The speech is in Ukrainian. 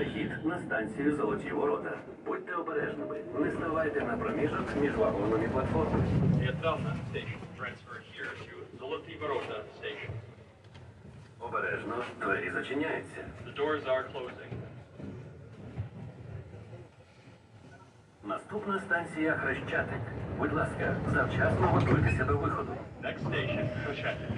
Перехід на станцію Золоті Ворота. Будьте обережними. Не ставайте на проміжок між вагонами платформи. Театральна station. Transfer here to Золоті Ворота station. Обережно, двері зачиняються. The doors are closing. Наступна станція Хрещатик. Будь ласка, завчасно готуйтеся до виходу. Next station, Хрещатик.